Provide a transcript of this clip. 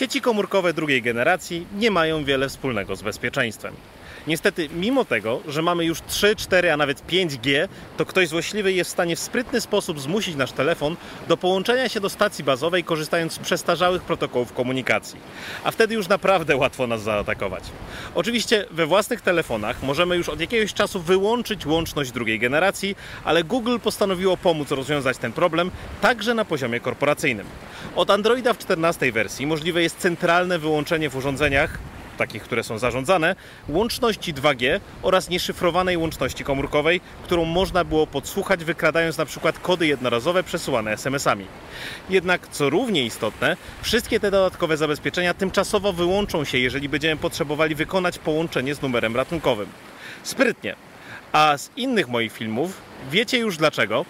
Sieci komórkowe drugiej generacji nie mają wiele wspólnego z bezpieczeństwem. Niestety, mimo tego, że mamy już 3, 4, a nawet 5G, to ktoś złośliwy jest w stanie w sprytny sposób zmusić nasz telefon do połączenia się do stacji bazowej, korzystając z przestarzałych protokołów komunikacji. A wtedy już naprawdę łatwo nas zaatakować. Oczywiście we własnych telefonach możemy już od jakiegoś czasu wyłączyć łączność drugiej generacji, ale Google postanowiło pomóc rozwiązać ten problem także na poziomie korporacyjnym. Od Androida w 14 wersji możliwe jest centralne wyłączenie w urządzeniach takich, które są zarządzane, łączności 2G oraz nieszyfrowanej łączności komórkowej, którą można było podsłuchać wykradając na przykład kody jednorazowe przesyłane SMS-ami. Jednak co równie istotne, wszystkie te dodatkowe zabezpieczenia tymczasowo wyłączą się, jeżeli będziemy potrzebowali wykonać połączenie z numerem ratunkowym. Sprytnie. A z innych moich filmów wiecie już dlaczego,